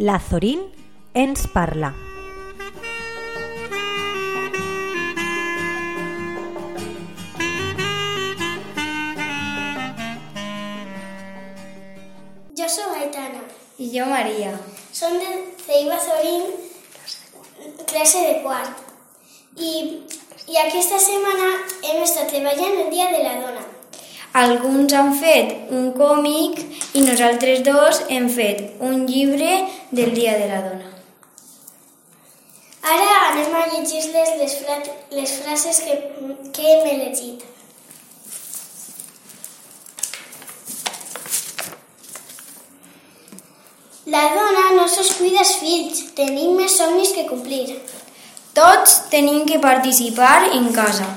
La Zorín ens parla. Jo soc Aitana. I jo, Maria. Som de Ceiba Zorín, classe de quart. I, I aquesta setmana hem estat treballant el Dia de la Dona. Alguns han fet un còmic i nosaltres dos hem fet un llibre del Dia de la Dona. Ara anem a llegir-les les, fra les frases que, que hem elegit. La dona no sols cuida els fills, tenim més somnis que complir. Tots tenim que participar en casa.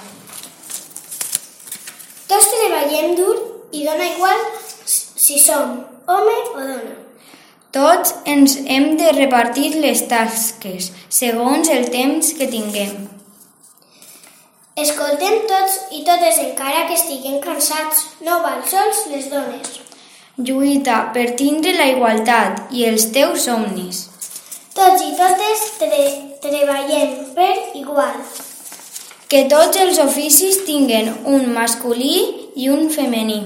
Treballem dur i dona igual si som home o dona. Tots ens hem de repartir les tasques segons el temps que tinguem. Escoltem tots i totes encara que estiguem cansats. No val sols les dones. Lluita per tindre la igualtat i els teus somnis. Tots i totes tre treballem per igual. Que tots els oficis tinguen un masculí i un femení.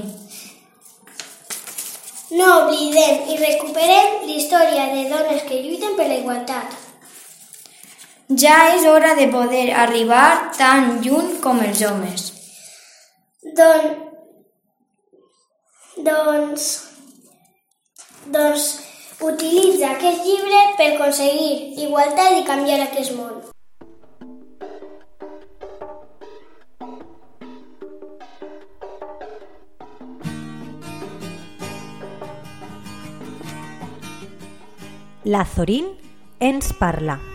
No oblidem i recuperem l'història de dones que lluiten per la igualtat. Ja és hora de poder arribar tan lluny com els homes. Don... Doncs... Doncs utilitza aquest llibre per aconseguir igualtat i canviar aquest món. La Zorín ens parla.